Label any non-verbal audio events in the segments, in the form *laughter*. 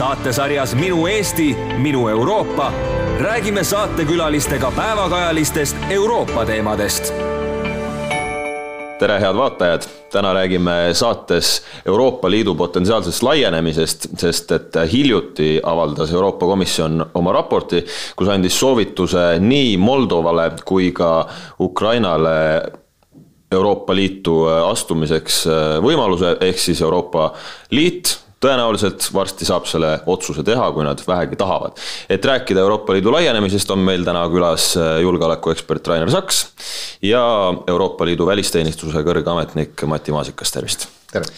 saatesarjas Minu Eesti, minu Euroopa räägime saatekülalistega päevakajalistest Euroopa teemadest. tere, head vaatajad, täna räägime saates Euroopa Liidu potentsiaalsest laienemisest, sest et hiljuti avaldas Euroopa Komisjon oma raporti, kus andis soovituse nii Moldovale kui ka Ukrainale Euroopa Liitu astumiseks võimaluse, ehk siis Euroopa Liit tõenäoliselt varsti saab selle otsuse teha, kui nad vähegi tahavad. et rääkida Euroopa Liidu laienemisest, on meil täna külas äh, julgeolekuekspert Rainer Saks ja Euroopa Liidu välisteenistuse kõrge ametnik Mati Maasikas, tervist! tere!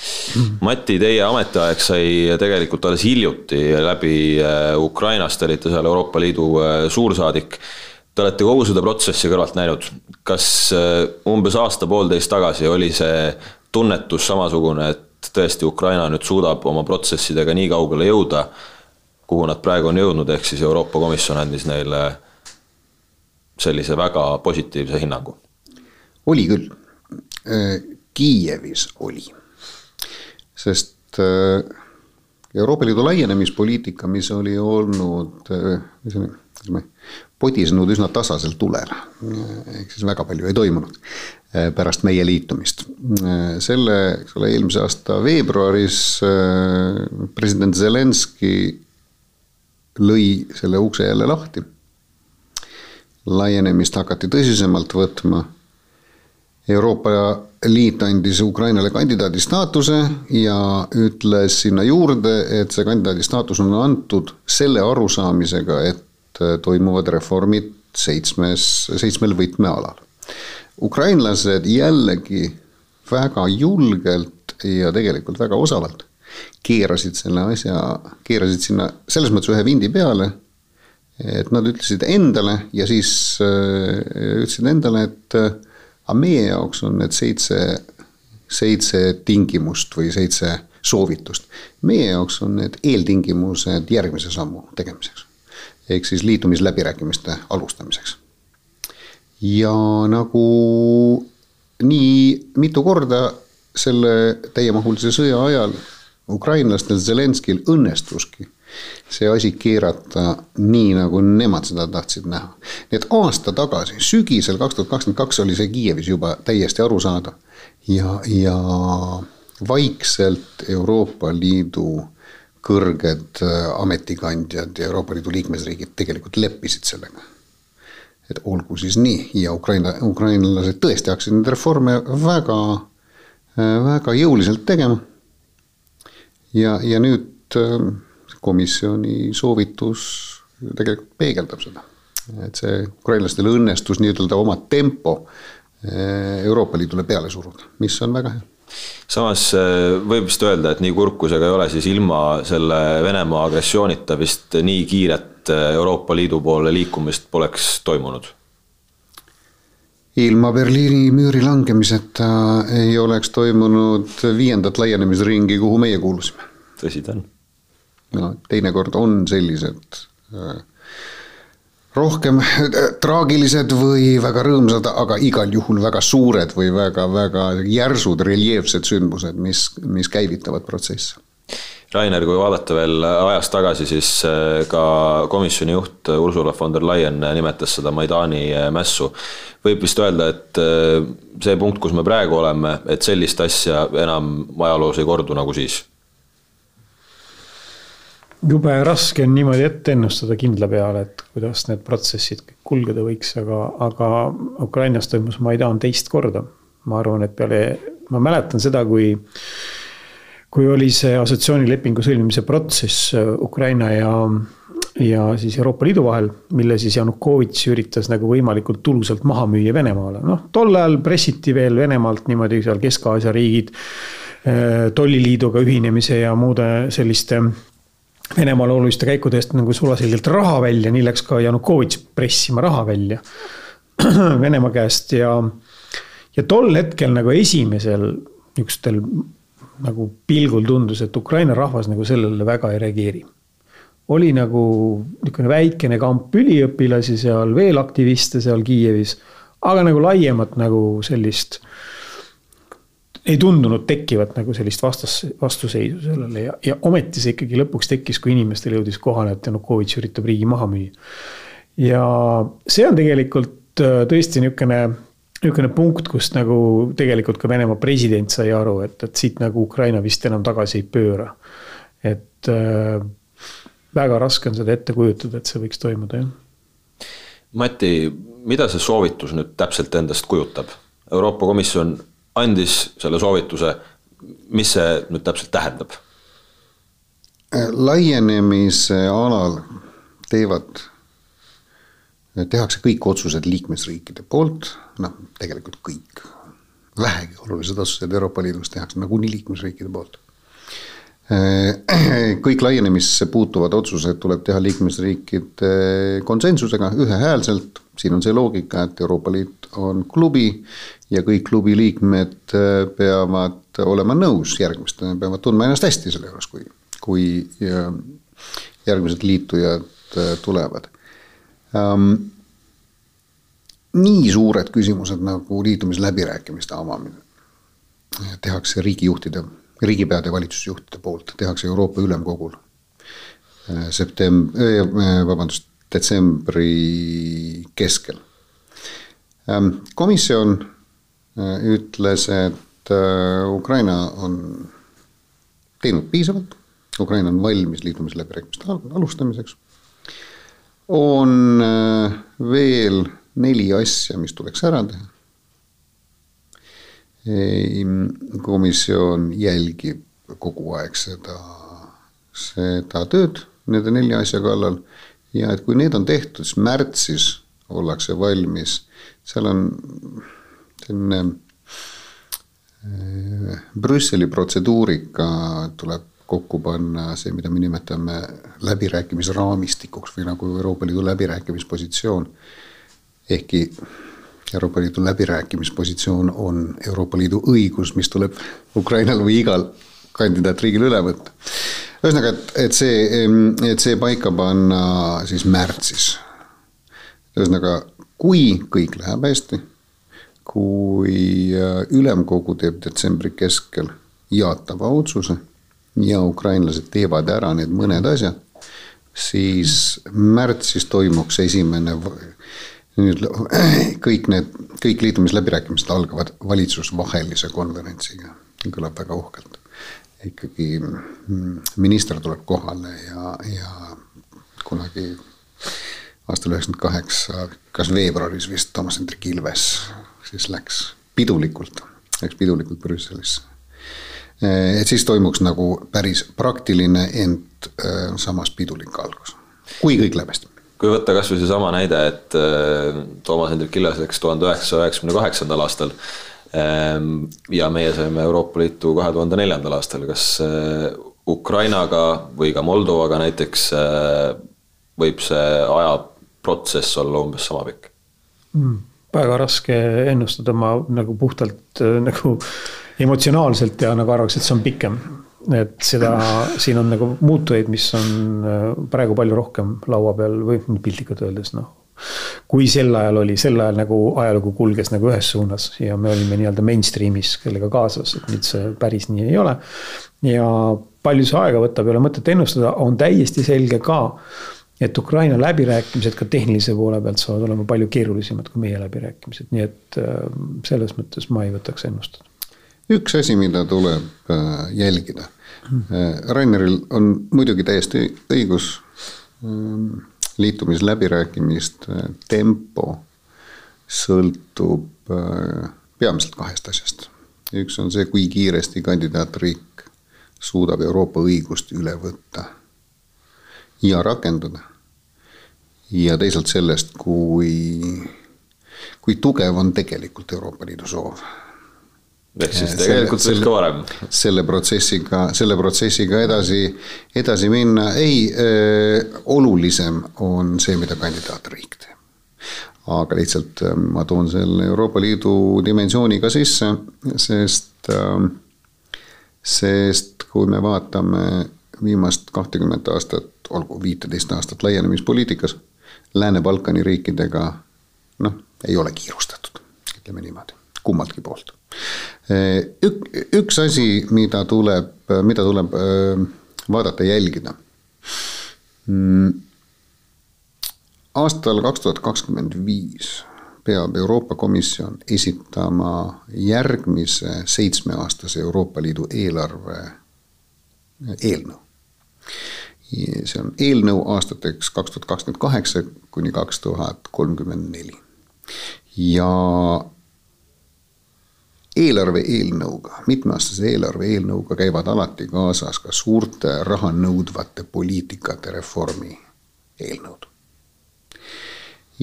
Mati, teie ametiaeg sai tegelikult alles hiljuti läbi äh, Ukrainast, te olite seal Euroopa Liidu äh, suursaadik Te olete kogu seda protsessi kõrvalt näinud, kas umbes aasta-poolteist tagasi oli see tunnetus samasugune, et tõesti Ukraina nüüd suudab oma protsessidega nii kaugele jõuda, kuhu nad praegu on jõudnud, ehk siis Euroopa Komisjon andis neile sellise väga positiivse hinnangu. oli küll, äh, Kiievis oli, sest äh, Euroopa Liidu laienemispoliitika, mis oli olnud, ütleme, äh, podisenud üsna tasasel tulel, ehk siis väga palju ei toimunud. Eh, pärast meie liitumist. Eh, selle, eks ole, eelmise aasta veebruaris president Zelenskõi lõi selle ukse jälle lahti. laienemist hakati tõsisemalt võtma. Euroopa Liit andis Ukrainale kandidaadi staatuse ja ütles sinna juurde, et see kandidaadi staatus on antud selle arusaamisega, et toimuvad reformid seitsmes, seitsmel võtmealal. Ukrainlased jällegi väga julgelt ja tegelikult väga osavalt keerasid selle asja, keerasid sinna selles mõttes ühe vindi peale, et nad ütlesid endale ja siis äh, ütlesid endale, et äh, aga meie jaoks on need seitse, seitse tingimust või seitse soovitust. meie jaoks on need eeltingimused järgmise sammu tegemiseks. ehk siis liitumisläbirääkimiste alustamiseks ja nagu nii mitu korda selle täiemahulise sõja ajal ukrainlastel Zelenskil õnnestuski see asi keerata nii, nagu nemad seda tahtsid näha. nii et aasta tagasi, sügisel kaks tuhat kakskümmend kaks oli see Kiievis juba täiesti arusaadav ja, ja vaikselt Euroopa Liidu kõrged ametikandjad ja Euroopa Liidu liikmesriigid tegelikult leppisid sellega et olgu siis nii ja Ukraina, ukrainlased tõesti hakkasid neid reforme väga, väga jõuliselt tegema. ja, ja nüüd äh, komisjoni soovitus tegelikult peegeldab seda, et see ukrainlastel õnnestus nii-ütelda oma tempo äh, Euroopa Liidule peale suruda, mis on väga hea samas äh, võib vist öelda, et nii kurb kui see ka ei ole, siis ilma selle Venemaa agressioonita vist nii kiiret Äh, Euroopa Liidu poole liikumist poleks toimunud? ilma Berliini müüri langemiseta ei oleks toimunud viiendat laienemisringi, kuhu meie kuulusime. tõsi ta on. No teinekord on sellised äh, rohkem äh, traagilised või väga rõõmsad, aga igal juhul väga suured või väga-väga järsud reljeefsed sündmused, mis, mis käivitavad protsesse Rainer, kui vaadata veel ajas tagasi, siis äh, ka komisjoni juht Ursula von der Leyen nimetas seda Maidani mässu. võib vist öelda, et see punkt, kus me praegu oleme, et sellist asja enam ajaloos ei kordu nagu siis? Jube raske on niimoodi ette ennustada kindla peale, et kuidas need protsessid kulgeda võiks, aga, aga Ukrainas toimus Maidan teist korda. ma arvan, et peale, ma mäletan seda, kui kui oli see assotsiatsioonilepingu sõlmimise protsess äh, Ukraina ja, ja siis Euroopa Liidu vahel, mille siis Janukovitš üritas nagu võimalikult tulusalt maha müüa Venemaale. noh, tol ajal pressiti veel Venemaalt niimoodi seal Kesk-Aasia riigid äh, tolliliiduga ühinemise ja muude selliste Venemaale oluliste käikude eest nagu sulaselgelt raha välja, nii läks ka Janukovitš pressima raha välja *clears throat* Venemaa käest ja, ja tol hetkel nagu esimesel niisugustel nagu pilgul tundus, et Ukraina rahvas nagu sellele väga ei reageeri. oli nagu niisugune väikene kamp üliõpilasi seal, veel aktiviste seal Kiievis, aga nagu laiemat nagu sellist ei tundunud tekkivat nagu sellist vastas, vastuseisu sellele ja, ja ometi see ikkagi lõpuks tekkis, kui inimestele jõudis kohale, et Janukovitš üritab riigi maha müüa. ja see on tegelikult äh, tõesti niisugune, niisugune punkt, kust nagu tegelikult ka Venemaa president sai aru, et, et siit nagu Ukraina vist enam tagasi ei pööra. et äh, väga raske on seda ette kujutada, et see võiks toimuda, jah. Mati, mida see soovitus nüüd täpselt endast kujutab? Euroopa Komisjon andis selle soovituse, mis see nüüd täpselt tähendab? laienemise alal teevad, tehakse kõik otsused liikmesriikide poolt, noh, tegelikult kõik, vähegi olulised otsused Euroopa Liidus tehakse nagunii liikmesriikide poolt kõik laienemisse puutuvad otsused tuleb teha liikmesriikide konsensusega, ühehäälselt. Siin on see loogika, et Euroopa Liit on klubi ja kõik klubi liikmed peavad olema nõus järgmist, peavad tundma ennast hästi selle juures, kui, kui järgmised liitujad tulevad um,. nii suured küsimused nagu liitumisläbirääkimiste avamine tehakse riigijuhtide riigipeade ja valitsusjuhtide poolt tehakse Euroopa Ülemkogul äh, septem-, äh, vabandust, detsembri keskel. Ähm, komisjon äh, ütles, et Ukraina on teinud piisavalt, Ukraina on valmis liitumisläbirääkimiste alustamiseks. on veel neli asja, mis tuleks ära teha komisjon jälgib kogu aeg seda, seda tööd nende nelja asja kallal ja et kui need on tehtud, siis märtsis ollakse valmis, seal on selline äh, Brüsseli protseduurika tuleb kokku panna see, mida me nimetame läbirääkimisraamistikuks või nagu Euroopa Liidu läbirääkimispositsioon. ehkki Euroopa Liidu läbirääkimispositsioon on Euroopa Liidu õigus, mis tuleb Ukrainal või igal kandidaatriigil üle võtta. Ühesõnaga, et, et see, et see paika panna siis märtsis. ühesõnaga, kui kõik läheb hästi, kui äh, ülemkogu teeb detsembri keskel jaatava otsuse ja ukrainlased teevad ära need mõned asjad, siis märtsis toimuks esimene nüüd kõik need, kõik liitumisläbirääkimised algavad valitsusvahelise konverentsiga, kõlab väga uhkelt. Ikkagi mm, minister tuleb kohale ja, ja kunagi aastal üheksakümmend kaheksa, kas veebruaris vist Toomas Hendrik Ilves siis läks pidulikult, läks pidulikult Brüsselisse. et siis toimuks nagu päris praktiline, ent äh, samas pidulik algus, kui kõik läheb hästi kui võtta kasvõi seesama näide, et äh, Toomas Hendrik Ilves läks tuhande üheksasaja üheksakümne kaheksandal aastal ja meie saime Euroopa Liitu kahe tuhande neljandal aastal, kas äh, Ukrainaga või ka Moldovaga näiteks äh, võib see ajaprotsess olla umbes sama pikk mm,? väga raske ennustada, ma nagu puhtalt nagu emotsionaalselt ja nagu arvaks, et see on pikem et seda, siin on nagu muutujaid, mis on praegu palju rohkem laua peal või piltlikult öeldes noh. Kui sel ajal oli, sel ajal nagu ajalugu kulges nagu ühes suunas ja me olime nii-öelda mainstream'is kellega kaasas, et nüüd see päris nii ei ole. ja palju see aega võtab, ei ole mõtet ennustada, on täiesti selge ka et Ukraina läbirääkimised ka tehnilise poole pealt saavad olema palju keerulisemad kui meie läbirääkimised, nii et äh, selles mõttes ma ei võtaks ennustada üks asi, mida tuleb äh, jälgida. Äh, Raineril on muidugi täiesti õigus, ähm, liitumisläbirääkimiste tempo sõltub äh, peamiselt kahest asjast. üks on see, kui kiiresti kandidaatriik suudab Euroopa õigust üle võtta ja rakendada. ja teisalt sellest, kui, kui tugev on tegelikult Euroopa Liidu soov ehk siis tegelikult võiks ka varem. selle protsessiga, selle protsessiga edasi, edasi minna, ei olulisem on see, mida kandidaatriik teeb. aga lihtsalt ma toon selle Euroopa Liidu dimensiooni ka sisse, sest sest kui me vaatame viimast kahtekümmet aastat, olgu viiteist aastat laienemispoliitikas, Lääne-Balkani riikidega noh, ei ole kiirustatud, ütleme niimoodi kummaltki poolt. Ük-, üks asi, mida tuleb, mida tuleb vaadata, jälgida. Mm, aastal kaks tuhat kakskümmend viis peab Euroopa Komisjon esitama järgmise seitsmeaastase Euroopa Liidu eelarve eelnõu. see on eelnõu aastateks kaks tuhat kakskümmend kaheksa kuni kaks tuhat kolmkümmend neli. ja eelarve eelnõuga, mitmeaastase eelarve eelnõuga käivad alati kaasas ka suurte raha nõudvate poliitikate reformi eelnõud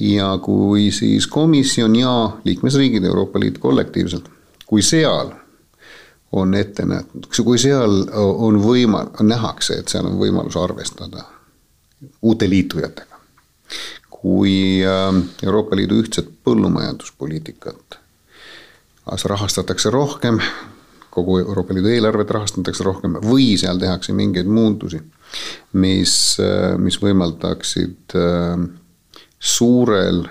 ja kui siis komisjon ja liikmesriigid, Euroopa Liit kollektiivselt, kui seal on ette nähtud, kui seal on võima-, nähakse, et seal on võimalus arvestada uute liitujatega. kui ähm, Euroopa Liidu ühtset põllumajanduspoliitikat rahastatakse rohkem, kogu Euroopa Liidu eelarvet rahastatakse rohkem või seal tehakse mingeid muundusi, mis, mis võimaldaksid äh, suurel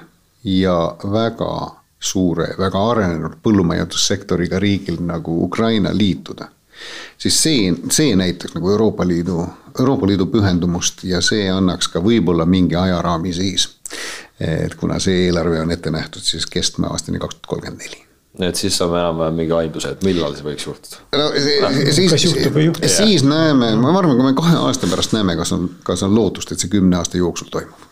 ja väga suure, väga arenenud põllumajandussektoriga riigil nagu Ukraina liituda. siis see, see näitaks nagu Euroopa Liidu, Euroopa Liidu pühendumust ja see annaks ka võib-olla mingi ajaraami siis. et kuna see eelarve on ette nähtud siis kestma aastani kaks tuhat kolmkümmend neli et siis saame enam-vähem mingi aimduse, et millal see võiks juhtuda. no siis, siis, siis näeme, ma arvan, kui me kahe aasta pärast näeme, kas on, kas on lootust, et see kümne aasta jooksul toimub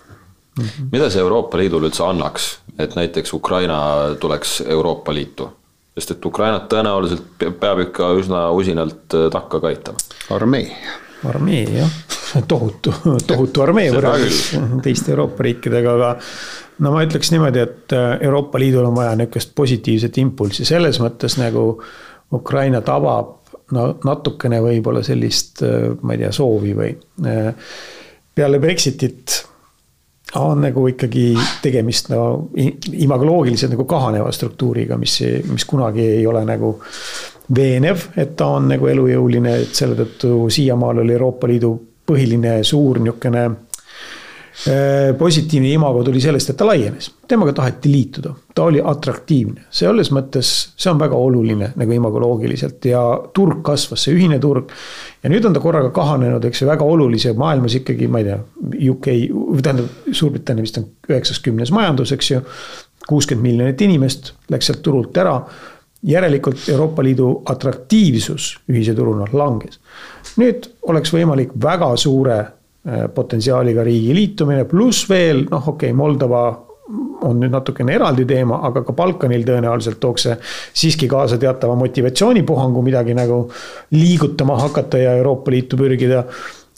mm. -hmm. mida see Euroopa Liidule üldse annaks, et näiteks Ukraina tuleks Euroopa Liitu? sest et Ukrainat tõenäoliselt peab ikka üsna usinalt äh, takka ka aitama. armee. armee jah, *laughs* tohutu, tohutu armee võrreldes teiste Euroopa riikidega, aga no ma ütleks niimoodi, et äh, Euroopa Liidul on vaja niisugust positiivset impulssi selles mõttes nagu Ukraina tabab no natukene võib-olla sellist, äh, ma ei tea, soovi või peale Brexitit on nagu ikkagi tegemist no imagoloogiliselt nagu kahaneva struktuuriga, mis, mis kunagi ei ole nagu veenev, et ta on nagu elujõuline, et selle tõttu siiamaale oli Euroopa Liidu põhiline suur niisugune Äh, positiivne imago tuli sellest, et ta laienes, temaga taheti liituda, ta oli atraktiivne, selles mõttes see on väga oluline nagu imagoloogiliselt ja turg kasvas, see ühine turg. ja nüüd on ta korraga kahanenud, eks ju, väga olulise maailmas ikkagi, ma ei tea, UK, tähendab Suurbritannia vist on üheksas, kümnes majandus, eks ju. kuuskümmend miljonit inimest läks sealt turult ära järelikult Euroopa Liidu atraktiivsus ühise turuna langes. nüüd oleks võimalik väga suure Äh, potentsiaaliga riigi liitumine, pluss veel noh, okei okay,, Moldova on nüüd natukene eraldi teema, aga ka Balkanil tõenäoliselt tooks see siiski kaasa teatava motivatsioonipuhangu midagi nagu liigutama hakata ja Euroopa Liitu pürgida.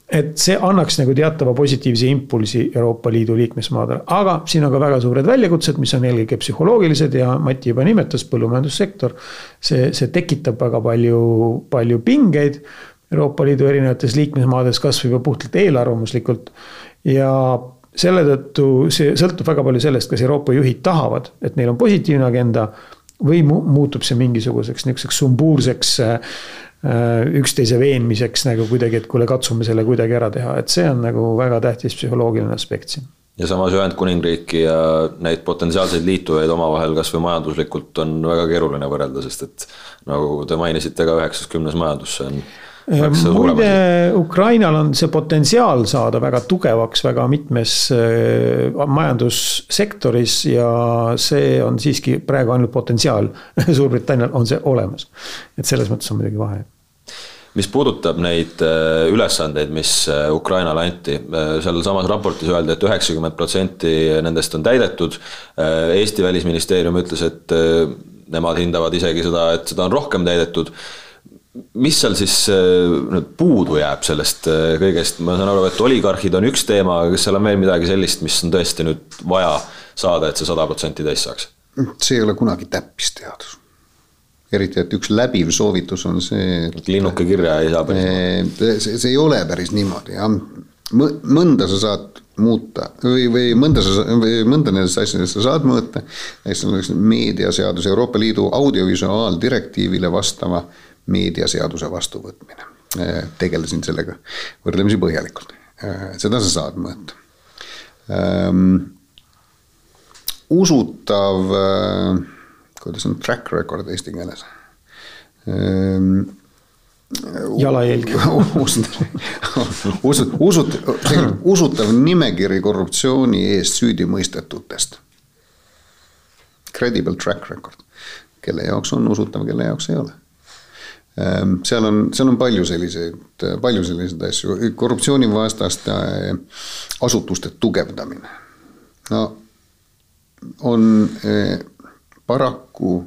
et see annaks nagu teatava positiivse impulsi Euroopa Liidu liikmesmaadele, aga siin on ka väga suured väljakutsed, mis on eelkõige psühholoogilised ja Mati juba nimetas, põllumajandussektor. see, see tekitab väga palju, palju pingeid Euroopa Liidu erinevates liikmesmaades kasvõi juba puhtalt eelarvamuslikult. ja selle tõttu see sõltub väga palju sellest, kas Euroopa juhid tahavad, et neil on positiivne agenda. või muutub see mingisuguseks niisuguseks sumbuurseks äh, üksteise veenmiseks nagu kuidagi, et kuule, katsume selle kuidagi ära teha, et see on nagu väga tähtis psühholoogiline aspekt siin ja samas Ühendkuningriiki ja neid potentsiaalseid liitujaid omavahel kasvõi majanduslikult on väga keeruline võrrelda, sest et nagu te mainisite ka üheksas, kümnes majandus, see on muide, Ukrainal on see potentsiaal saada väga tugevaks väga mitmes äh, majandussektoris ja see on siiski praegu ainult potentsiaal. *laughs* Suurbritannial on see olemas, et selles mõttes on muidugi vahe mis puudutab neid äh, ülesandeid, mis äh, Ukrainale anti, sealsamas raportis öeldi et, et üheksakümmend protsenti nendest on täidetud. Eesti välisministeerium ütles, et nemad hindavad isegi seda, et seda on rohkem täidetud mis seal siis äh, nüüd puudu jääb sellest äh, kõigest, ma saan aru, et oligarhid on üks teema, aga kas seal on veel midagi sellist, mis on tõesti nüüd vaja saada, et see sada protsenti täis saaks? see ei ole kunagi täppisteadus. eriti, et üks läbiv soovitus on see. linnuke kirja ei saa päris niimoodi. see, see ei ole päris niimoodi jah, mõnda sa saad muuta või, või mõnda sa, või mõnda nendest asjadest sa saad mõõta. näiteks on üks meediaseadus Euroopa Liidu audiovisuaaldirektiivile vastava meediaseaduse vastuvõtmine. tegelesin sellega võrdlemisi põhjalikult, seda sa saad mõõta ähm,. usutav, kuidas on track record eesti keeles ehm, jalajälg *laughs* usut-, usut-, tegelikult usutav nimekiri korruptsiooni eest süüdimõistetutest. Credible track record, kelle jaoks on usutav, kelle jaoks ei ole. Ehm, seal on, seal on palju selliseid, palju selliseid asju, korruptsioonivastaste asutuste tugevdamine. no on eh, paraku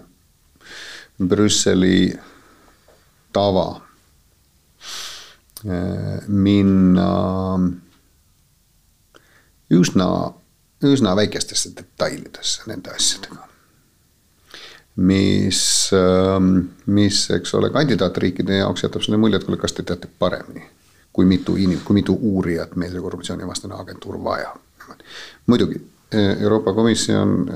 Brüsseli tava eh, minna üsna, üsna väikestesse detailidesse nende asjadega. Mis, ehm, mis, eks ole, kandidaatriikide jaoks jätab selle mulje, et kuule, kas te teate paremini, kui mitu inim-, kui mitu uurijat meil see korruptsioonivastane agentuur vajab. muidugi Euroopa Komisjon,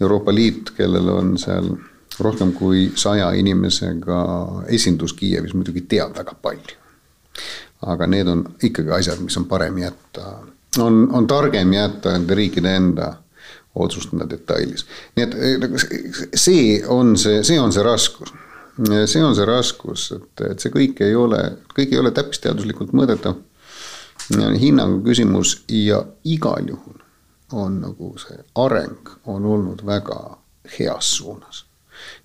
Euroopa Liit, kellel on seal rohkem kui saja inimesega esindus Kiievis, muidugi teab väga palju. aga need on ikkagi asjad, mis on parem jätta, on, on targem jätta nende riikide enda otsustada detailis. nii et nagu see on see, see on see raskus. see on see raskus, et, et see kõik ei ole, kõik ei ole täppisteaduslikult mõõdetav. hinnangu küsimus ja igal juhul on nagu see areng on olnud väga heas suunas.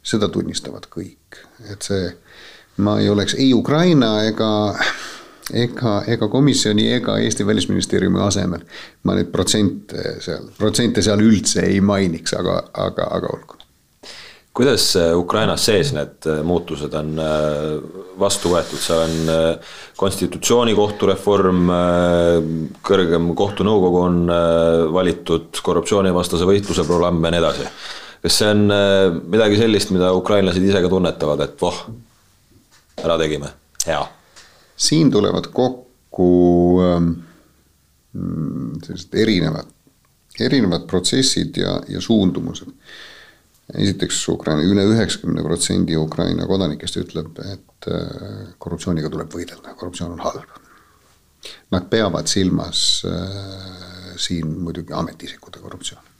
seda tunnistavad kõik, et see, ma ei oleks ei Ukraina ega, ega, ega komisjoni ega Eesti Välisministeeriumi asemel. ma neid protsente seal, protsente seal üldse ei mainiks, aga, aga, aga olgu kuidas äh, Ukrainas sees need äh, muutused on äh, vastu võetud, seal on konstitutsioonikohtu reform, kõrgem kohtunõukogu on valitud, korruptsioonivastase võitluse programm ja nii edasi. kas see on midagi sellist, mida ukrainlased ise ka tunnetavad, et voh, ära tegime, hea? Siin tulevad kokku ähm, sellised erinevad, erinevad protsessid ja, ja suundumused esiteks Ukraina üle üheksakümne protsendi Ukraina kodanikest ütleb, et äh, korruptsiooniga tuleb võidelda, korruptsioon on halb. Nad peavad silmas äh, siin muidugi ametiisikute korruptsiooni,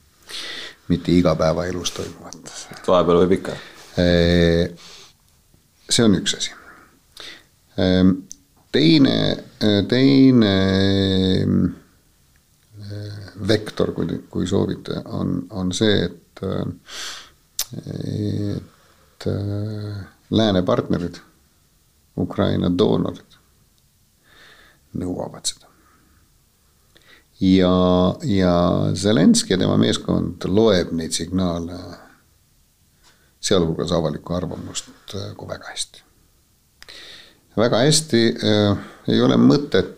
mitte igapäevaelus toimuvat. vahepeal võib ikka. Äh, see on üks asi. Teine, teine vektor, kui, kui soovite, on, on see, et et äh, lääne partnerid, Ukraina doonorid nõuavad seda. ja, ja Zelenskõi ja tema meeskond loeb neid signaale, sealhulgas avalikku arvamust, äh, kui väga hästi. Väga hästi äh, ei ole mõtet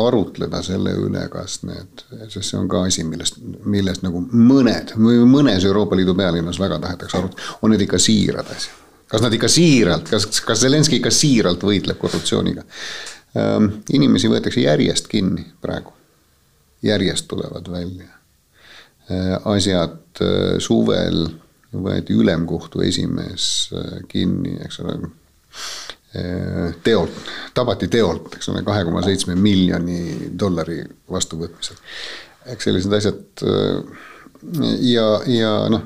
arutleda selle üle, kas need, sest see on ka asi, millest, millest nagu mõned, mõnes Euroopa Liidu pealinnas väga tahetakse arutada, on need ikka siirad asjad. kas nad ikka siiralt, kas, kas Zelenskõi ikka siiralt võitleb korruptsiooniga? Ähm, inimesi võetakse järjest kinni praegu, järjest tulevad välja. Äh, asjad äh, suvel võeti ülemkohtu esimees äh, kinni, eks ole teolt, tabati teolt, eks ole, kahe koma seitsme miljoni dollari vastuvõtmisel. eks sellised asjad eh, ja, ja noh,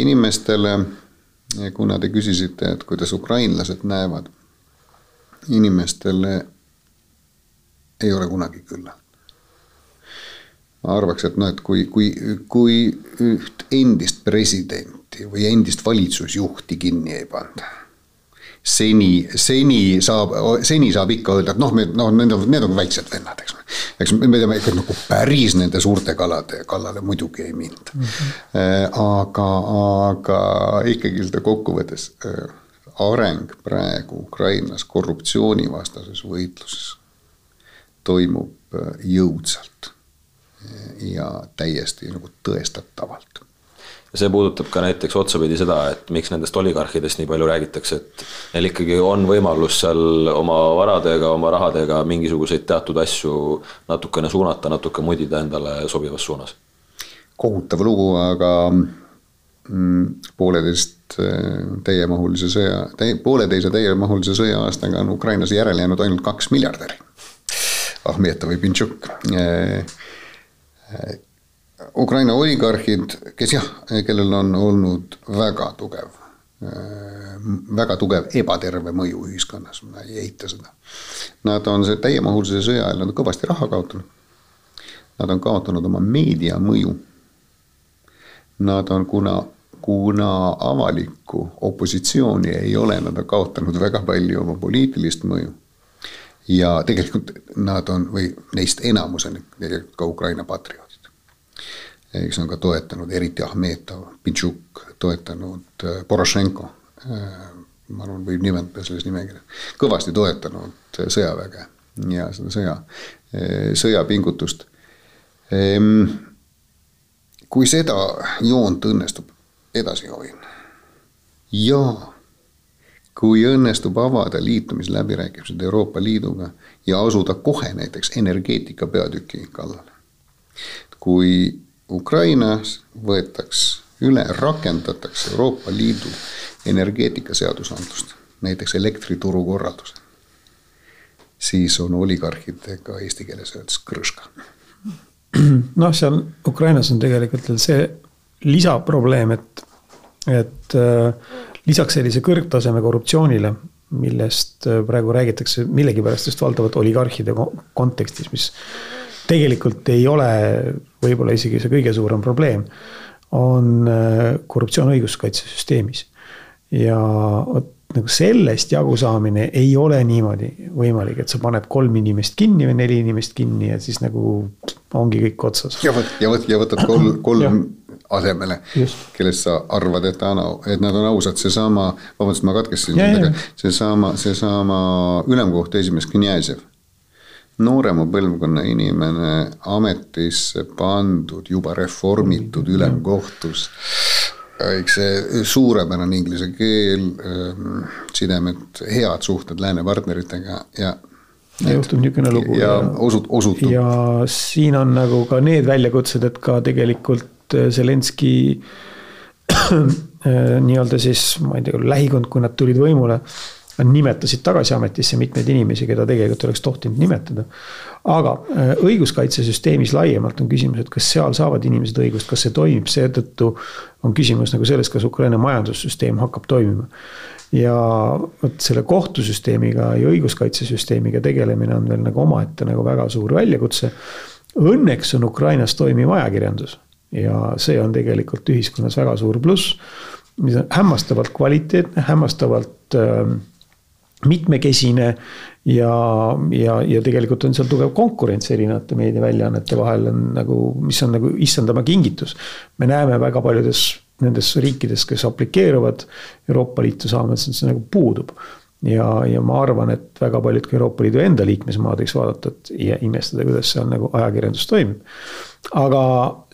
inimestele, kuna te küsisite, et kuidas ukrainlased näevad, inimestele ei ole kunagi küllalt ma arvaks, et noh, et kui, kui, kui üht endist presidenti või endist valitsusjuhti kinni ei panda seni, seni saab, seni saab ikka öelda, et noh, me noh, need on, need on väiksed vennad, eks. eks me teame ikka nagu päris nende suurte kalade kallale muidugi ei minda mm. -hmm. aga, aga ikkagi seda kokkuvõttes äh, areng praegu Ukrainas korruptsioonivastases võitluses toimub äh, jõudsalt ja täiesti nagu tõestatavalt ja see puudutab ka näiteks otsapidi seda, et miks nendest oligarhidest nii palju räägitakse, et neil ikkagi on võimalus seal oma varadega, oma rahadega mingisuguseid teatud asju natukene suunata, natuke mudida endale sobivas suunas. kohutav lugu, aga mm, pooleteist äh, täiemahulise sõja, pooleteise täiemahulise sõja aastaga on Ukrainas järele jäänud ainult kaks miljardäri. Ahmetov või Pintšuk äh, äh, Ukraina oligarhid, kes jah, kellel on olnud väga tugev, väga tugev ebaterve mõju ühiskonnas, ma ei eita seda. Nad on see täiemahulise sõja ajal, nad on kõvasti raha kaotanud. Nad on kaotanud oma meediamõju. Nad on, kuna, kuna avalikku opositsiooni ei ole, nad on kaotanud väga palju oma poliitilist mõju ja tegelikult nad on või neist enamus on tegelikult ka Ukraina patrioodid kes on ka toetanud, eriti Ahmetov, Pintšuk, toetanud äh, Porošenko. Äh, ma arvan, võib nimetada selles nimekirjas, kõvasti toetanud sõjaväge ja seda sõja, äh, sõjapingutust. Ehm, kui seda joont õnnestub edasi hoida ja kui õnnestub avada liitumisläbirääkimised Euroopa Liiduga ja asuda kohe näiteks energeetika peatüki kallale. kui Ukrainas võetaks üle, rakendatakse Euroopa Liidu energeetikaseadusandlust, näiteks elektrituru korraldus, siis on oligarhidega eesti keeles öeldes krõška. noh, seal Ukrainas on tegelikult veel see lisaprobleem, et, et äh, lisaks sellise kõrgtaseme korruptsioonile, millest äh, praegu räägitakse millegipärast just valdavalt oligarhide kontekstis, mis tegelikult ei ole võib-olla isegi see kõige suurem probleem, on äh, korruptsioon õiguskaitsesüsteemis. ja vot nagu sellest jagusaamine ei ole niimoodi võimalik, et sa paned kolm inimest kinni või neli inimest kinni ja siis nagu ongi kõik otsas. ja vot, ja vot, ja võtad *clears throat* kolm, kolm asemele, kellest sa arvad, et, et nad on ausad, seesama, vabandust, ma katkestasin, aga seesama, seesama ülemkohtu esimees Knjazev noorema põlvkonna inimene ametisse pandud, juba reformitud ülemkohtus. eks see suurepärane inglise keel, ähm, sidemed, head suhted lääne partneritega ja ja juhtub niisugune lugu. ja osut-, osutub. ja siin on nagu ka need väljakutsed, et ka tegelikult äh, Zelenski *clears throat* äh, nii-öelda siis, ma ei tea, lähikond, kui nad tulid võimule Nad nimetasid tagasi ametisse mitmeid inimesi, keda tegelikult oleks tohtinud nimetada. aga äh, õiguskaitsesüsteemis laiemalt on küsimus, et kas seal saavad inimesed õigust, kas see toimib, seetõttu on küsimus nagu selles, kas Ukraina majandussüsteem hakkab toimima. ja vot selle kohtusüsteemiga ja õiguskaitsesüsteemiga tegelemine on veel nagu omaette nagu väga suur väljakutse. Õnneks on Ukrainas toimiv ajakirjandus ja see on tegelikult ühiskonnas väga suur pluss mis on hämmastavalt kvaliteetne, hämmastavalt äh, mitmekesine ja, ja, ja tegelikult on seal tugev konkurents erinevate meediaväljaannete vahel on nagu, mis on nagu issandama kingitus. me näeme väga paljudes nendes riikides, kes aplikeeruvad Euroopa Liitu saama, et see nagu puudub ja, ja ma arvan, et väga paljud ka Euroopa Liidu enda liikmesmaad võiks vaadata, et ja imestada, kuidas seal nagu ajakirjandus toimib. Aga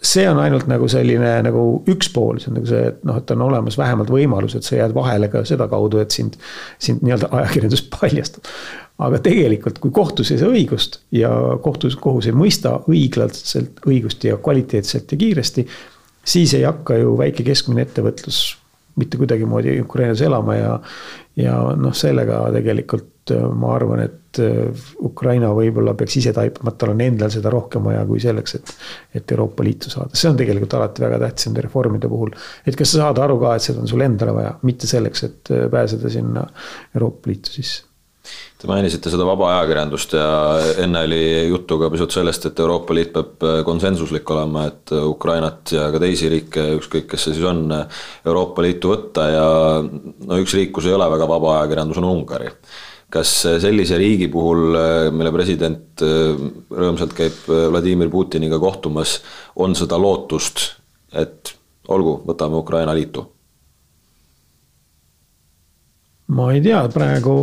see on ainult nagu selline nagu üks pool, see on nagu see, et noh, et on olemas vähemalt võimalus, et sa jääd vahele ka sedakaudu, et sind, sind nii-öelda ajakirjandus *laughs* paljastab. aga tegelikult, kui kohtus ei saa õigust ja kohtus, kohus ei mõista õiglaselt õigust ja kvaliteetselt ja kiiresti, siis ei hakka ju väike keskmine ettevõtlus mitte kuidagimoodi Ukrainas elama ja, ja noh, sellega tegelikult äh, ma arvan, et äh, Ukraina võib-olla peaks ise taipama, et tal on endal seda rohkem vaja kui selleks, et. et Euroopa Liitu saada, see on tegelikult alati väga tähtis nende reformide puhul. et kas sa saad aru ka, et seda on sul endale vaja, mitte selleks, et äh, pääseda sinna Euroopa Liitu sisse Te mainisite seda vaba ajakirjandust ja enne oli juttu ka pisut sellest, et Euroopa Liit peab konsensuslik olema, et Ukrainat ja ka teisi riike, ükskõik kes see siis on, Euroopa Liitu võtta ja no üks riik, kus ei ole väga vaba ajakirjandus, on Ungari. kas sellise riigi puhul, mille president rõõmsalt käib Vladimir Putiniga kohtumas, on seda lootust, et olgu, võtame Ukraina liitu? ma ei tea, praegu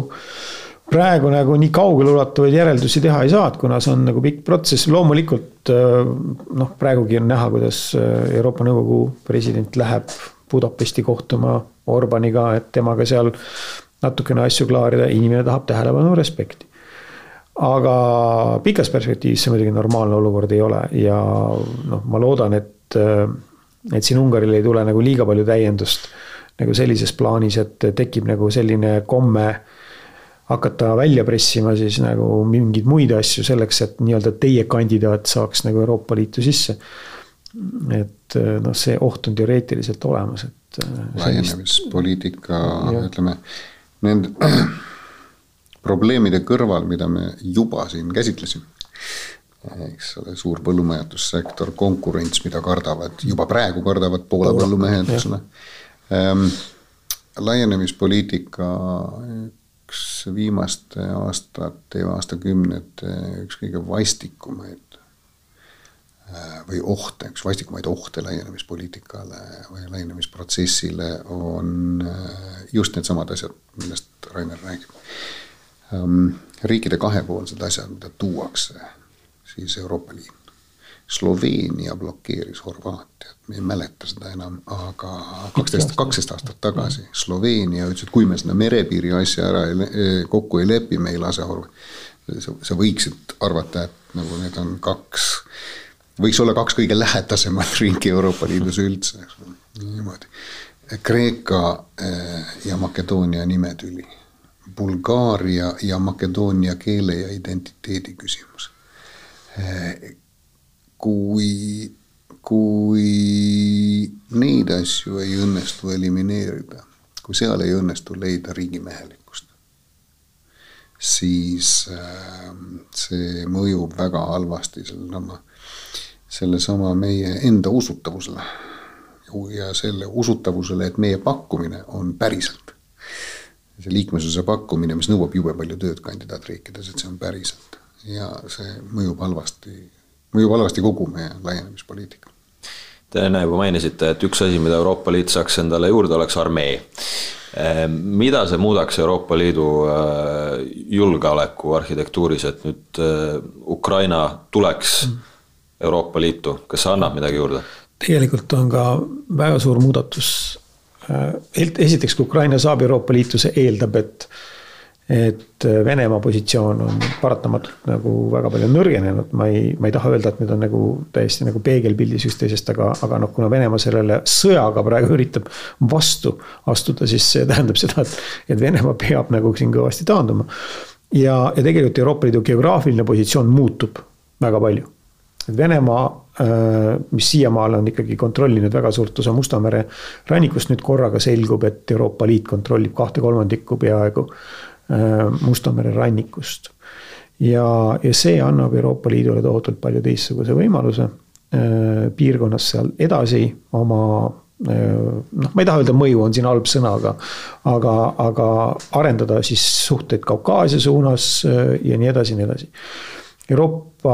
praegu nagu nii kaugeleulatuvaid järeldusi teha ei saa, et kuna see on nagu pikk protsess, loomulikult äh, noh, praegugi on näha, kuidas äh, Euroopa Nõukogu president läheb Budapesti kohtuma Orbaniga, et temaga seal natukene asju klaarida, inimene tahab tähelepanu, respekti. aga pikas perspektiivis see muidugi normaalne olukord ei ole ja noh, ma loodan, et, äh, et siin Ungaril ei tule nagu liiga palju täiendust nagu sellises plaanis, et tekib nagu selline komme hakata välja pressima siis nagu mingeid muid asju selleks, et nii-öelda teie kandidaat saaks nagu Euroopa Liitu sisse. et noh, see oht on teoreetiliselt olemas, et. laienemispoliitika, ütleme, nende *clears throat* probleemide kõrval, mida me juba siin käsitlesime eks ole, suur põllumajandussektor, konkurents, mida kardavad, juba praegu kardavad Poola põllumehed, eks ole ähm,. laienemispoliitika üks viimaste aastate ja aastakümnete üks kõige vastikumaid äh, või ohte, üks vastikumaid ohte laienemispoliitikale või laienemisprotsessile on äh, just needsamad asjad, millest Rainer räägib. Ähm, riikide kahepoolsed asjad, mida tuuakse siis Euroopa Liit. Sloveenia blokeeris Horvaatiat, me ei mäleta seda enam, aga kaksteist, kaksteist aastat tagasi Sloveenia ütles, et kui me seda merepiiri asja ära ei, kokku ei lepi, me ei lase Horvaatiat. sa võiksid arvata, et nagu need on kaks, võiks olla kaks kõige lähedasemat riiki Euroopa Liidus üldse, niimoodi. Kreeka eh, ja Makedoonia nimetüli, Bulgaaria ja Makedoonia keele ja identiteedi küsimus kui, kui neid asju ei õnnestu elimineerida, kui seal ei õnnestu leida riigimehelikkust, siis äh, see mõjub väga halvasti sellesama, sellesama meie enda usutavusele ja selle usutavusele, et meie pakkumine on päriselt. see liikmesuse pakkumine, mis nõuab jube palju tööd kandidaatriikides, et see on päriselt ja see mõjub halvasti, mõjub halvasti kogu meie laienemispoliitika. Te enne juba mainisite, et üks asi, mida Euroopa Liit saaks endale juurde, oleks armee. Ehm, mida see muudaks Euroopa Liidu äh, julgeoleku arhitektuuris, et nüüd äh, Ukraina tuleks Euroopa Liitu, kas see annab midagi juurde? tegelikult on ka väga suur muudatus. Äh, esiteks, kui Ukraina saab Euroopa Liitu, see eeldab, et et Venemaa positsioon on paratamatult nagu väga palju nõrgenenud, ma ei, ma ei taha öelda, et need on nagu täiesti nagu peegelpildis üksteisest, aga, aga noh, kuna Venemaa sellele sõjaga praegu üritab vastu astuda, siis see tähendab seda, et, et Venemaa peab nagu siin kõvasti taanduma. ja, ja tegelikult Euroopa Liidu geograafiline positsioon muutub väga palju. et Venemaa, äh, mis siiamaale on ikkagi kontrollinud väga suurt osa Musta mere rannikust, nüüd korraga selgub, et Euroopa Liit kontrollib kahte kolmandikku peaaegu Äh, Musta mere rannikust. ja, ja see annab Euroopa Liidule tohutult palju teistsuguse võimaluse äh, piirkonnas seal edasi oma äh, noh, ma ei taha öelda mõju on siin halb sõna, aga, aga, aga arendada siis suhteid Kaukaasia suunas ja nii edasi ja nii edasi. Euroopa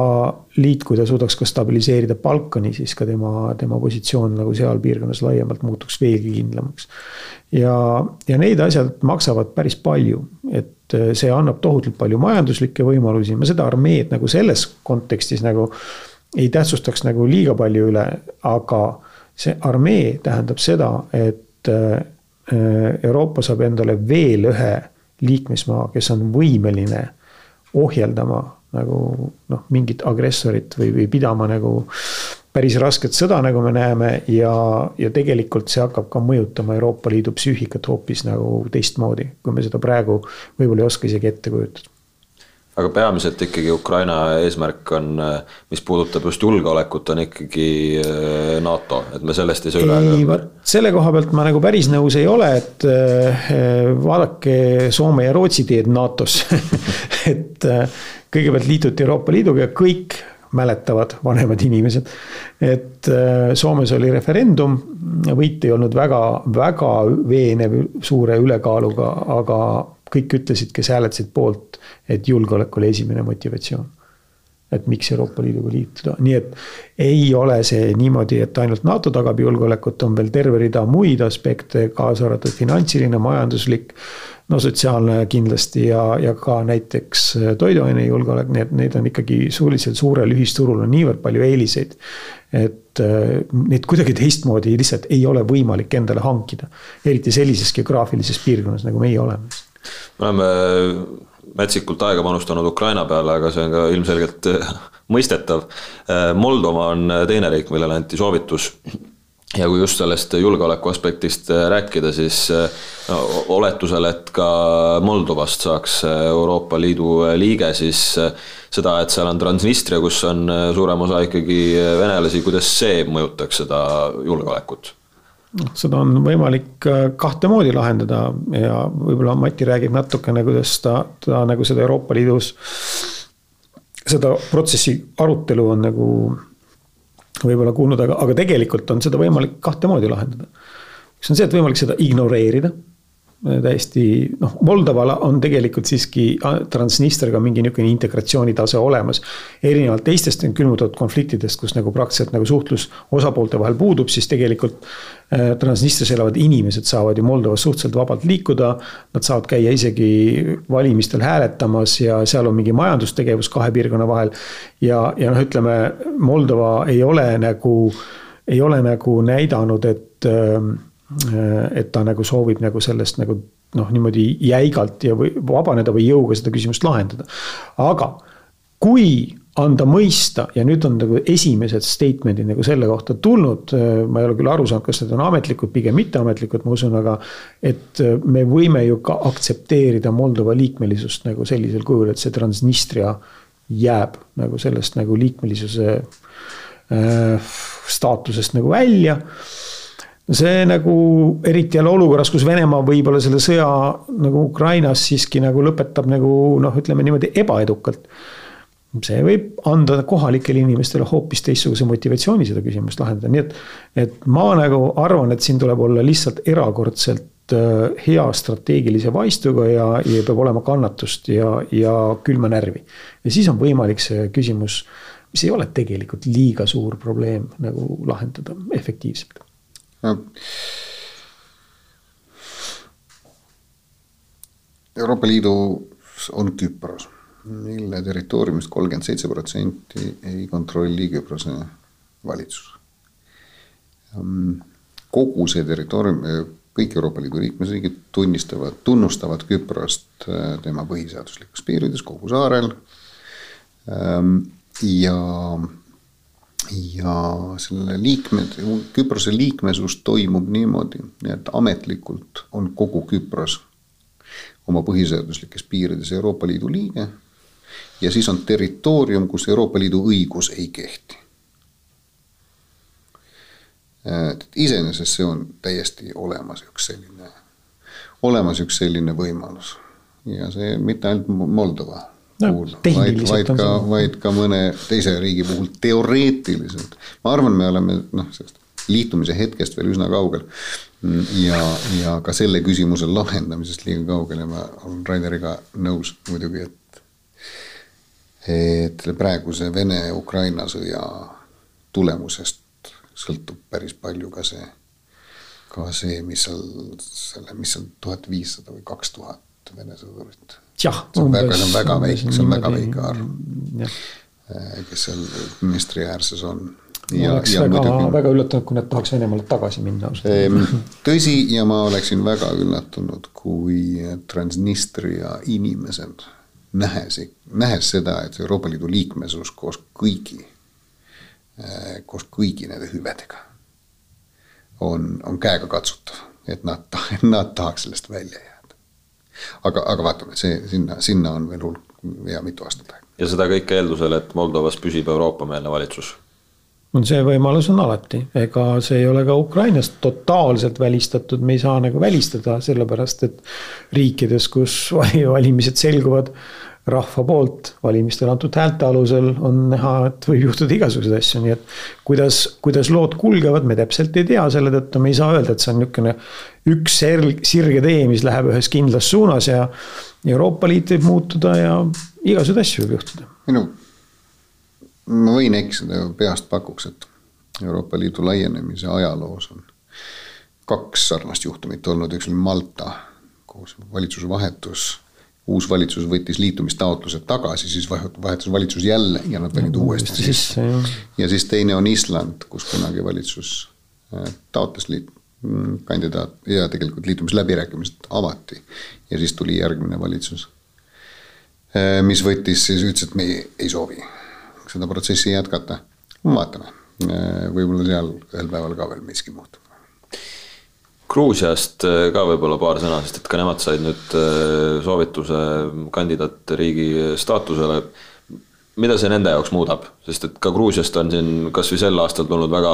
Liit, kui ta suudaks ka stabiliseerida Balkani, siis ka tema, tema positsioon nagu seal piirkonnas laiemalt muutuks veelgi kindlamaks. Ja, ja need asjad maksavad päris palju, et äh, see annab tohutult palju majanduslikke võimalusi, ma seda armeed nagu selles kontekstis nagu ei tähtsustaks nagu liiga palju üle, aga see armee tähendab seda, et äh, Euroopa saab endale veel ühe liikmesmaa, kes on võimeline ohjeldama nagu noh, mingit agressorit või, või pidama nagu päris rasket sõda, nagu me näeme ja, ja tegelikult see hakkab ka mõjutama Euroopa Liidu psüühikat hoopis nagu teistmoodi, kui me seda praegu võib-olla ei oska isegi ette kujutada aga peamiselt ikkagi Ukraina eesmärk on, mis puudutab just julgeolekut, on ikkagi äh, NATO, et me sellest ei saa üle. ei, vot selle koha pealt ma nagu päris nõus ei ole, et äh, vaadake Soome ja Rootsi teed NATO-s *laughs* et äh, kõigepealt liituti Euroopa Liiduga ja kõik mäletavad vanemad inimesed. et äh, Soomes oli referendum, võit ei olnud väga, väga veenev suure ülekaaluga, aga kõik ütlesid, kes hääletasid poolt, et julgeolek oli esimene motivatsioon et miks Euroopa Liiduga liituda, nii et ei ole see niimoodi, et ainult NATO tagab julgeolekut, on veel terve rida muid aspekte, kaasa arvatud finantsiline, majanduslik no sotsiaalne kindlasti ja, ja ka näiteks äh, toiduainejulgeolek, nii et neid on ikkagi suhteliselt suurel ühisturul on niivõrd palju eeliseid. et äh, neid kuidagi teistmoodi lihtsalt ei ole võimalik endale hankida, eriti sellises geograafilises piirkonnas, nagu meie oleme. me oleme metsikult aega panustanud Ukraina peale, aga see on ka ilmselgelt äh, *laughs* mõistetav. Moldova on teine riik, millele anti soovitus ja kui just sellest julgeoleku aspektist rääkida, siis no, oletusel, et ka Moldovast saaks Euroopa Liidu liige, siis seda, et seal on Transnistria, kus on suurem osa ikkagi venelasi, kuidas see mõjutaks seda julgeolekut? Noh, seda on võimalik kahte moodi lahendada ja võib-olla Mati räägib natukene, kuidas ta, ta nagu seda Euroopa Liidus, seda protsessi arutelu on nagu võib-olla kuulnud, aga, aga tegelikult on seda võimalik kahte moodi lahendada. üks on see, et võimalik seda ignoreerida. Täiesti noh, Moldoval on tegelikult siiski Transnistriga mingi niisugune integratsioonitase olemas. erinevalt teistest külmutatud konfliktidest, kus nagu praktiliselt nagu suhtlus osapoolte vahel puudub, siis tegelikult äh, Transnistrias elavad inimesed saavad ju Moldovas suhteliselt vabalt liikuda. Nad saavad käia isegi valimistel hääletamas ja seal on mingi majandustegevus kahe piirkonna vahel ja, ja noh, ütleme Moldova ei ole nagu, ei ole nagu näidanud, et, äh, et ta nagu soovib nagu sellest nagu noh, niimoodi jäigalt ja või vabaneda või jõuga seda küsimust lahendada. aga kui anda mõista ja nüüd on nagu esimesed statement'id nagu selle kohta tulnud, äh, ma ei ole küll aru saanud, kas need on ametlikud, pigem mitteametlikud, ma usun, aga. et äh, me võime ju ka aktsepteerida Moldova liikmelisust nagu sellisel kujul, et see Transnistria jääb nagu sellest nagu liikmelisuse äh, staatusest nagu välja. See nagu eriti jälle olukorras, kus Venemaa võib-olla selle sõja nagu Ukrainas siiski nagu lõpetab nagu noh, ütleme niimoodi ebaedukalt see võib anda kohalikele inimestele hoopis teistsuguse motivatsiooni seda küsimust lahendada, nii et. et ma nagu arvan, et siin tuleb olla lihtsalt erakordselt Äh, hea strateegilise vaistuga ja, ja peab olema kannatust ja, ja külma närvi. ja siis on võimalik see küsimus, mis ei ole tegelikult liiga suur probleem nagu lahendada efektiivselt. Euroopa Liidus on Küpros, mille territooriumist kolmkümmend seitse protsenti ei kontrolli Küprose valitsus. kogu see territoorium kõik Euroopa Liidu liikmesriigid tunnistavad, tunnustavad Küprost äh, tema põhiseaduslikus piirides kogu saarel. Ähm, ja, ja selle liikmed, Küprose liikmesus toimub niimoodi, et ametlikult on kogu Küpros oma põhiseaduslikes piirides Euroopa Liidu liige. ja siis on territoorium, kus Euroopa Liidu õigus ei kehti et iseenesest see on täiesti olemas üks selline, olemas üks selline võimalus ja see mitte ainult Moldova no, vaid, vaid ka, vaid ka mõne teise riigi puhul teoreetiliselt. ma arvan, me oleme noh, sellest liitumise hetkest veel üsna kaugel. ja, ja ka selle küsimuse lahendamisest liiga kaugel ja ma olen Raideriga nõus muidugi, et et praeguse Vene-Ukraina sõja tulemusest sõltub päris palju ka see, ka see, mis seal selle, mis seal tuhat viissada või kaks tuhat Vene sõdurit. See on väga, see on väga väike, see on väga väike arv, äh, kes seal Dnestri äärses on. ma oleks ja väga, väga üllatunud, kui nad tahaks Venemaale tagasi minna ausalt *laughs* tõsi, ja ma oleksin väga üllatunud, kui Transnistria inimesed nähes, nähes seda, et Euroopa Liidu liikmesus koos kõigi Äh, koos kõigi nende hüvedega on, on käegakatsutav, et nad, *laughs* nad tahaks sellest välja jääda. Aga, aga vaatame, see sinna, sinna on veel hulk ja mitu aastat aega. ja seda kõike eeldusel, et Moldovas püsib Euroopa-meelne valitsus. On see võimalus on alati, ega see ei ole ka Ukrainas totaalselt välistatud, me ei saa nagu välistada, sellepärast et riikides, kus *laughs* valimised selguvad rahva poolt valimistel antud häälte alusel on näha, et võib juhtuda igasuguseid asju, nii et. kuidas, kuidas lood kulgevad, me täpselt ei tea, selle tõttu me ei saa öelda, et see on niisugune üks serg, sirge tee, mis läheb ühes kindlas suunas ja. Euroopa Liit võib muutuda ja igasuguseid asju võib juhtuda. minu, ma võin eksida, peast pakuks, et Euroopa Liidu laienemise ajaloos on kaks sarnast juhtumit olnud, üks oli Malta, kus valitsuse vahetus uus valitsus võttis liitumistaotlused tagasi, siis vahetus valitsus jälle ja nad panid uuesti sisse. ja siis teine on Island, kus kunagi valitsus äh, taotles liit-, mm, kandidaat ja tegelikult liitumisläbirääkimised avati. ja siis tuli järgmine valitsus, äh, mis võttis siis, ütles, et me ei, ei soovi seda protsessi jätkata. vaatame, võib-olla seal ühel päeval ka veel miski muutub. Gruusiast äh, ka võib-olla paar sõna, sest et ka nemad said nüüd äh, soovituse kandidaatriigi staatusele. mida see nende jaoks muudab, sest et ka Gruusiast on siin kasvõi sel aastal tulnud väga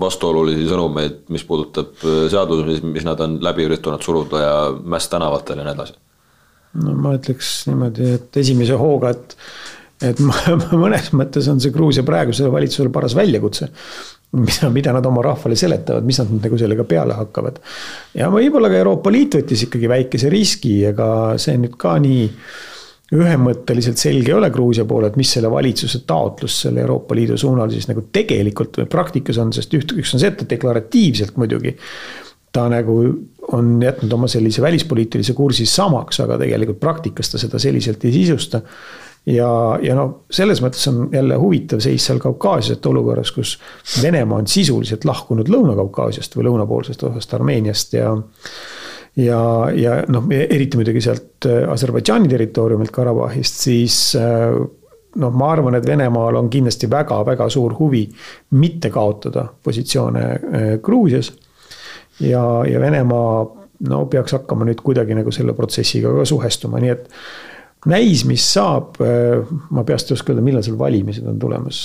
vastuolulisi sõnumeid, mis puudutab äh, seadusi, mis nad on läbi üritanud suruda ja mäss tänavatel ja nii edasi. no ma ütleks niimoodi, et esimese hooga, et et *laughs* mõnes mõttes on see Gruusia praegusele valitsusele paras väljakutse mida, mida nad oma rahvale seletavad, mis nad nagu sellega peale hakkavad. ja võib-olla ka Euroopa Liit võttis ikkagi väikese riski, ega see nüüd ka nii ühemõtteliselt selge ei ole Gruusia poole, et mis selle valitsuse taotlus selle Euroopa Liidu suunal siis nagu tegelikult või praktikas on, sest üht, üks on see, et ta deklaratiivselt muidugi ta nagu on jätnud oma sellise välispoliitilise kursi samaks, aga tegelikult praktikas ta seda selliselt ei sisusta ja, ja noh, selles mõttes on jälle huvitav seis seal Kaukaasiat olukorras, kus Venemaa on sisuliselt lahkunud Lõuna-Kaukaasiast või lõunapoolsest osast Armeeniast ja ja, ja noh, eriti muidugi sealt äh, Aserbaidžaani territooriumilt Karabahhist, siis äh, noh, ma arvan, et Venemaal on kindlasti väga-väga suur huvi mitte kaotada positsioone äh, Gruusias. ja, ja Venemaa no peaks hakkama nüüd kuidagi nagu selle protsessiga ka suhestuma, nii et näis, mis saab, ma peast ei oska öelda, millal seal valimised on tulemas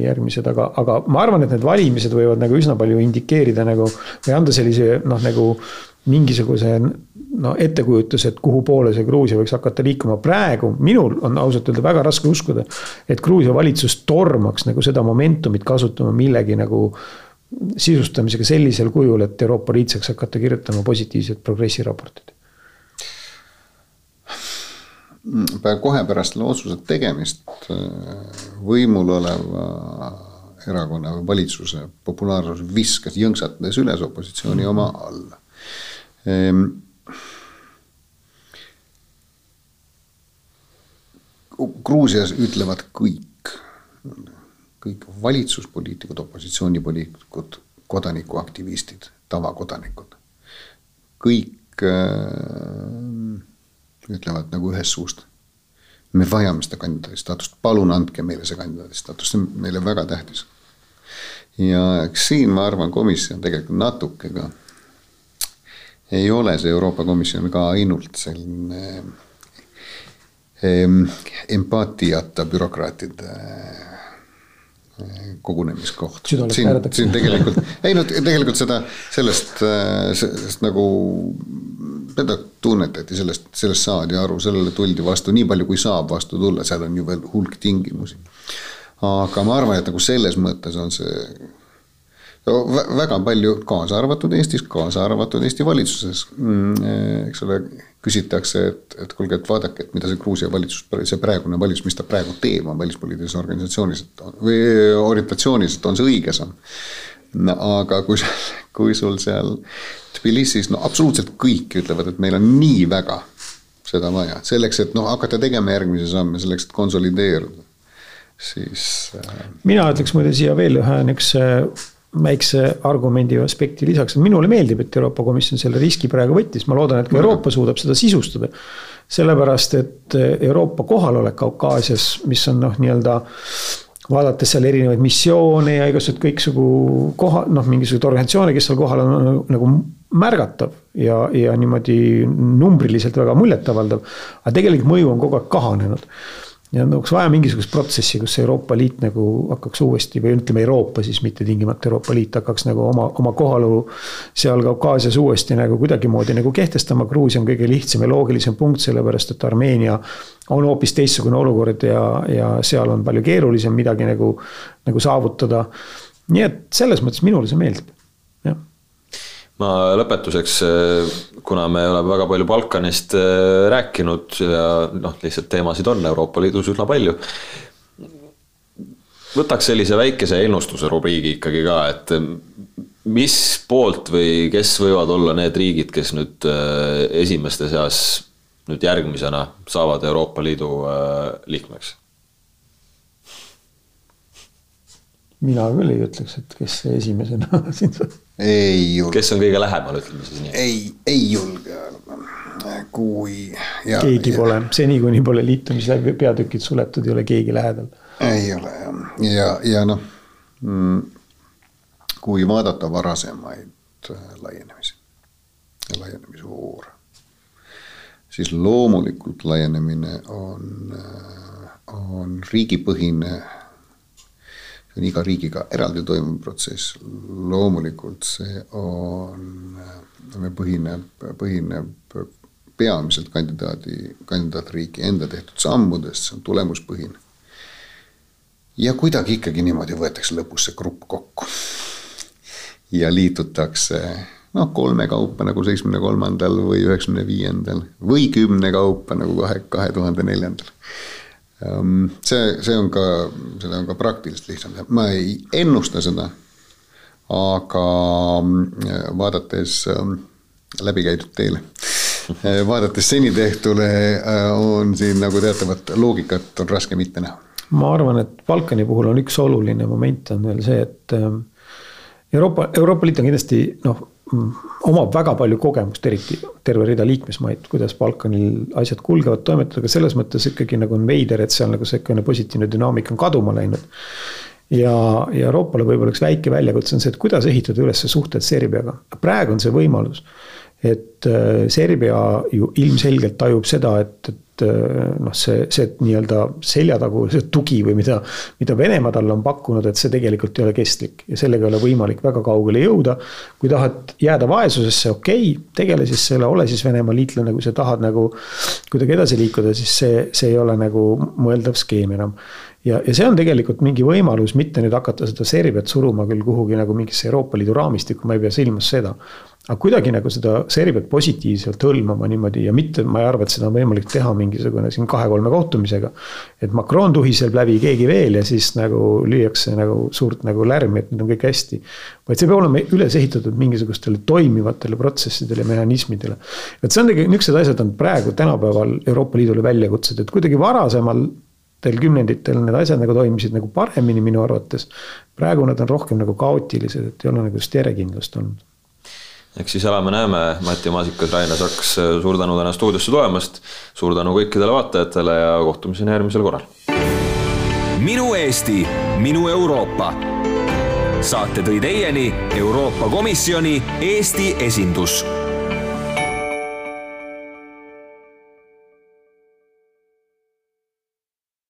järgmised, aga, aga ma arvan, et need valimised võivad nagu üsna palju indikeerida nagu või anda sellise noh, nagu mingisuguse no ettekujutuse, et kuhu poole see Gruusia võiks hakata liikuma. praegu minul on ausalt öelda väga raske uskuda, et Gruusia valitsus tormaks nagu seda momentumit kasutama millegi nagu sisustamisega sellisel kujul, et Euroopa Liit saaks hakata kirjutama positiivset progressi raportit kohe pärast selle otsuse tegemist võimul oleva erakonna või valitsuse populaarsus viskas jõnksatades üles opositsiooni oma alla ehm,. Gruusias ütlevad kõik, kõik valitsuspoliitikud, opositsioonipoliitikud, kodanikuaktivistid, tavakodanikud, kõik äh, ütlevad nagu ühest suust. me vajame seda kandidaadi staatust, palun andke meile see kandidaadi staatus, see on meile väga tähtis. ja eks siin ma arvan, komisjon tegelikult natuke ka ei ole see Euroopa Komisjon ka ainult selline empaatiata bürokraatide kogunemiskoht. siin, siin tegelikult, ei no tegelikult seda, sellest, sellest nagu seda tunnetati, sellest, sellest saadi aru, sellele tuldi vastu nii palju, kui saab vastu tulla, seal on ju veel hulk tingimusi. aga ma arvan, et nagu selles mõttes on see no, väga palju, kaasa arvatud Eestis, kaasa arvatud Eesti valitsuses, mm, eks ole, küsitakse, et, et kuulge, et vaadake, et mida see Gruusia valitsus, see praegune valitsus, mis ta praegu teeb oma välispoliitilises organisatsioonis, et või orientatsioonis, et on see õige samm. Aga kui, kui sul seal Tbilisis, no absoluutselt kõik ütlevad, et meil on nii väga seda vaja, selleks, et noh, hakata tegema järgmisi samme, selleks, et konsolideeruda, siis äh.... mina ütleks muide siia veel ühe niisuguse väikse argumendi aspekti lisaks, minule meeldib, et Euroopa Komisjon selle riski praegu võttis, ma loodan, et ka Euroopa suudab seda sisustada. sellepärast, et Euroopa kohalolek Kaukaasias, mis on noh, nii-öelda vaadates seal erinevaid missioone ja igasuguseid kõiksugu koha, noh, mingisuguseid organisatsioone, kes seal kohal on, on nagu märgatav ja, ja niimoodi numbriliselt väga muljetavaldav. aga tegelikult mõju on kogu aeg kahanenud ja oleks vaja mingisugust protsessi, kus Euroopa Liit nagu hakkaks uuesti või ütleme, Euroopa siis mitte tingimata Euroopa Liit hakkaks nagu oma, oma kohalolu seal Kaukaasias uuesti nagu kuidagimoodi nagu kehtestama. Gruusia on kõige lihtsam ja loogilisem punkt, sellepärast et Armeenia on hoopis teistsugune olukord ja, ja seal on palju keerulisem midagi nagu, nagu saavutada. nii et selles mõttes minule see meeldib, ma lõpetuseks, kuna me oleme väga palju Balkanist äh, rääkinud ja noh, lihtsalt teemasid on Euroopa Liidus üsna palju. võtaks sellise väikese ennustuse rubriigi ikkagi ka, et mis poolt või kes võivad olla need riigid, kes nüüd esimeste seas nüüd järgmisena saavad Euroopa Liidu liikmeks mina küll ei ütleks, et kes esimesena *laughs* siin saab. Ei julge. kes on kõige lähemal, ütleme siis nii. ei, ei julge arva, kui. keegi ja, pole, seni kuni pole liitumisläbi peatükid suletud, ei ole keegi lähedal. ei ole jah, ja, ja noh, mm, kui vaadata varasemaid äh, laienemisi ja laienemisvoore, siis loomulikult laienemine on, äh, on riigipõhine, see on iga riigiga eraldi toimuv protsess, loomulikult see on, põhineb, põhineb peamiselt kandidaadi, kandidaatriigi enda tehtud sammudest, see on tulemuspõhine. ja kuidagi ikkagi niimoodi võetakse lõpus see grupp kokku. ja liitutakse noh, kolme kaupa nagu seitsmekümne kolmandal või üheksakümne viiendal või kümne kaupa nagu kahe, kahe tuhande neljandal. Ehm, see, see on ka, seda on ka praktiliselt lihtsam teha, ma ei ennusta seda, aga mm, vaadates ehm, läbikäidud teele *laughs* Eh, vaadates seni tehtule eh, on siin nagu teatavat loogikat on raske mitte näha. ma arvan, et Balkani puhul on üks oluline moment on veel see, et eh, Euroopa, Euroopa Liit on kindlasti noh, omab väga palju kogemust, eriti terve rida liikmesmaid, kuidas Balkanil asjad kulgevad, toimetavad, aga selles mõttes ikkagi nagu on veider, et seal nagu sihukene positiivne dünaamika on kaduma läinud. ja, ja Euroopale võib-olla üks väike väljakutse on see, et kuidas ehitada üles suhted Serbiaga, praegu on see võimalus et äh, Serbia ju ilmselgelt tajub seda, et, et äh, noh, see, see nii-öelda seljataguse tugi või mida, mida Venemaa talle on pakkunud, et see tegelikult ei ole kestlik ja sellega ei ole võimalik väga kaugele jõuda. kui tahad jääda vaesusesse, okei okay,, tegele siis selle, ole siis Venemaa liitlane, kui sa tahad nagu kuidagi edasi liikuda, siis see, see ei ole nagu mõeldav skeem enam ja, ja see on tegelikult mingi võimalus mitte nüüd hakata seda Serbiat suruma küll kuhugi nagu mingisse Euroopa Liidu raamistikku, ma ei pea silmas seda aga kuidagi nagu seda Serbiat positiivselt hõlmama niimoodi ja mitte, ma ei arva, et seda on võimalik teha mingisugune siin kahe-kolme kohtumisega. et Macron tuhiseb läbi, keegi veel ja siis nagu lüüakse nagu suurt nagu lärmi, et nüüd on kõik hästi. vaid see peab olema üles ehitatud mingisugustele toimivatele protsessidele ja mehhanismidele. et see on tegelikult, niisugused asjad on praegu tänapäeval Euroopa Liidule väljakutsed, et kuidagi varasemal teil kümnenditel need asjad nagu toimisid nagu paremini minu arvates. praegu nad on rohkem nagu kaootilised, et ei ole nagu järjekindlust olnud eks siis elame-näeme, Mati Maasikas, Rainer Saks, suur tänu täna stuudiosse tulemast. suur tänu kõikidele vaatajatele ja kohtumiseni järgmisel korral. minu Eesti, minu Euroopa. saate tõi teieni Euroopa Komisjoni Eesti esindus